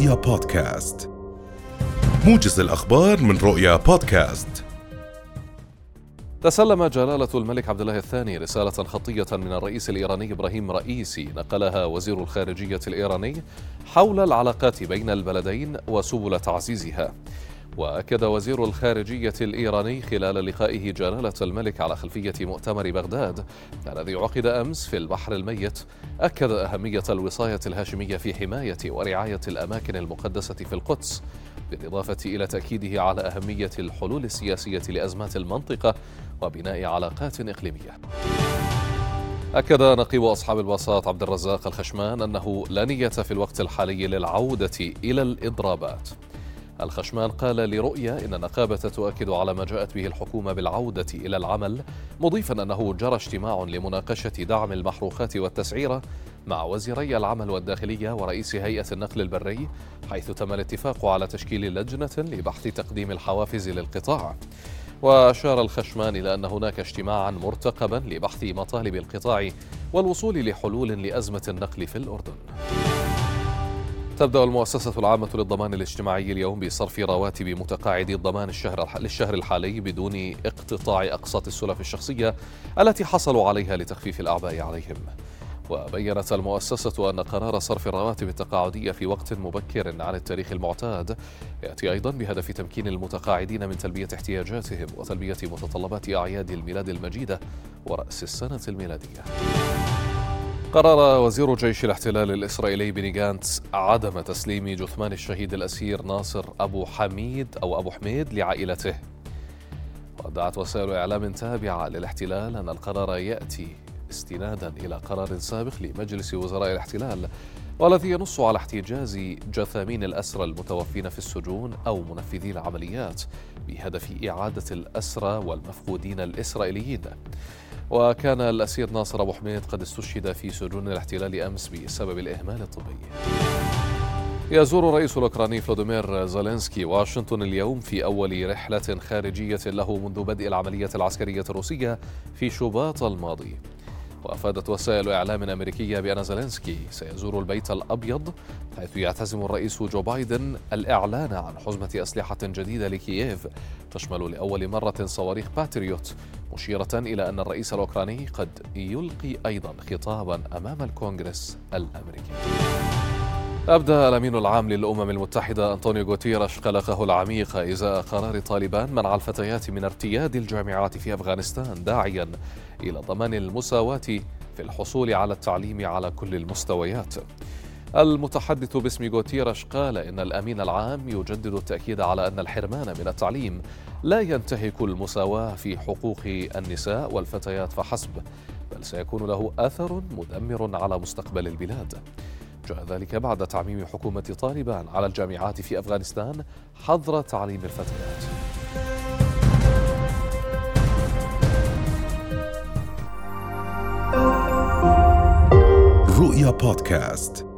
رؤيا بودكاست. موجز الأخبار من رؤيا بودكاست. تسلم جلالة الملك عبد الله الثاني رسالة خطية من الرئيس الإيراني إبراهيم رئيسي نقلها وزير الخارجية الإيراني حول العلاقات بين البلدين وسبل تعزيزها. وأكد وزير الخارجية الإيراني خلال لقائه جلاله الملك على خلفية مؤتمر بغداد الذي عقد أمس في البحر الميت. أكد أهمية الوصاية الهاشمية في حماية ورعاية الأماكن المقدسة في القدس بالإضافة إلى تأكيده على أهمية الحلول السياسية لأزمات المنطقة وبناء علاقات إقليمية. أكد نقيب أصحاب البساط عبد الرزاق الخشمان أنه لا نية في الوقت الحالي للعودة إلى الإضرابات. الخشمان قال لرؤيا إن النقابة تؤكد على ما جاءت به الحكومة بالعودة إلى العمل مضيفا أنه جرى اجتماع لمناقشة دعم المحروقات والتسعيرة مع وزيري العمل والداخلية ورئيس هيئة النقل البري حيث تم الاتفاق على تشكيل لجنة لبحث تقديم الحوافز للقطاع. وأشار الخشمان إلى أن هناك اجتماعا مرتقبا لبحث مطالب القطاع والوصول لحلول لأزمة النقل في الأردن. تبدأ المؤسسة العامة للضمان الاجتماعي اليوم بصرف رواتب متقاعدي الضمان الشهر للشهر الحالي بدون اقتطاع أقساط السلف الشخصية التي حصلوا عليها لتخفيف الأعباء عليهم. وبينت المؤسسة أن قرار صرف الرواتب التقاعدية في وقت مبكر عن التاريخ المعتاد يأتي أيضا بهدف تمكين المتقاعدين من تلبية احتياجاتهم وتلبية متطلبات أعياد الميلاد المجيدة ورأس السنة الميلادية. قرر وزير جيش الاحتلال الإسرائيلي بني جانتس عدم تسليم جثمان الشهيد الأسير ناصر أبو حميد أو أبو حميد لعائلته. ودعت وسائل إعلام تابعة للاحتلال أن القرار يأتي استنادا إلى قرار سابق لمجلس وزراء الاحتلال والذي ينص على احتجاز جثامين الأسرى المتوفين في السجون أو منفذي العمليات بهدف إعادة الأسرى والمفقودين الإسرائيليين. وكان الأسير ناصر أبو حميد قد استشهد في سجون الاحتلال أمس بسبب الإهمال الطبي. يزور الرئيس الأوكراني فلاديمير زيلينسكي واشنطن اليوم في أول رحلة خارجية له منذ بدء العملية العسكرية الروسية في شباط الماضي. وأفادت وسائل إعلام أمريكية بأن زيلينسكي سيزور البيت الأبيض حيث يعتزم الرئيس جو بايدن الإعلان عن حزمة أسلحة جديدة لكييف. تشمل لأول مرة صواريخ باتريوت مشيرة إلى أن الرئيس الأوكراني قد يلقي أيضا خطابا أمام الكونغرس الأمريكي. أبدى الأمين العام للأمم المتحدة أنطونيو غوتيرش قلقه العميق إزاء قرار طالبان منع الفتيات من ارتياد الجامعات في أفغانستان داعيا إلى ضمان المساواة في الحصول على التعليم على كل المستويات. المتحدث باسم غوتيرش قال إن الأمين العام يجدد التأكيد على أن الحرمان من التعليم لا ينتهك المساواة في حقوق النساء والفتيات فحسب بل سيكون له أثر مدمر على مستقبل البلاد. ذلك بعد تعميم حكومة طالبان على الجامعات في أفغانستان حظر تعليم الفتيات. رؤيا بودكاست.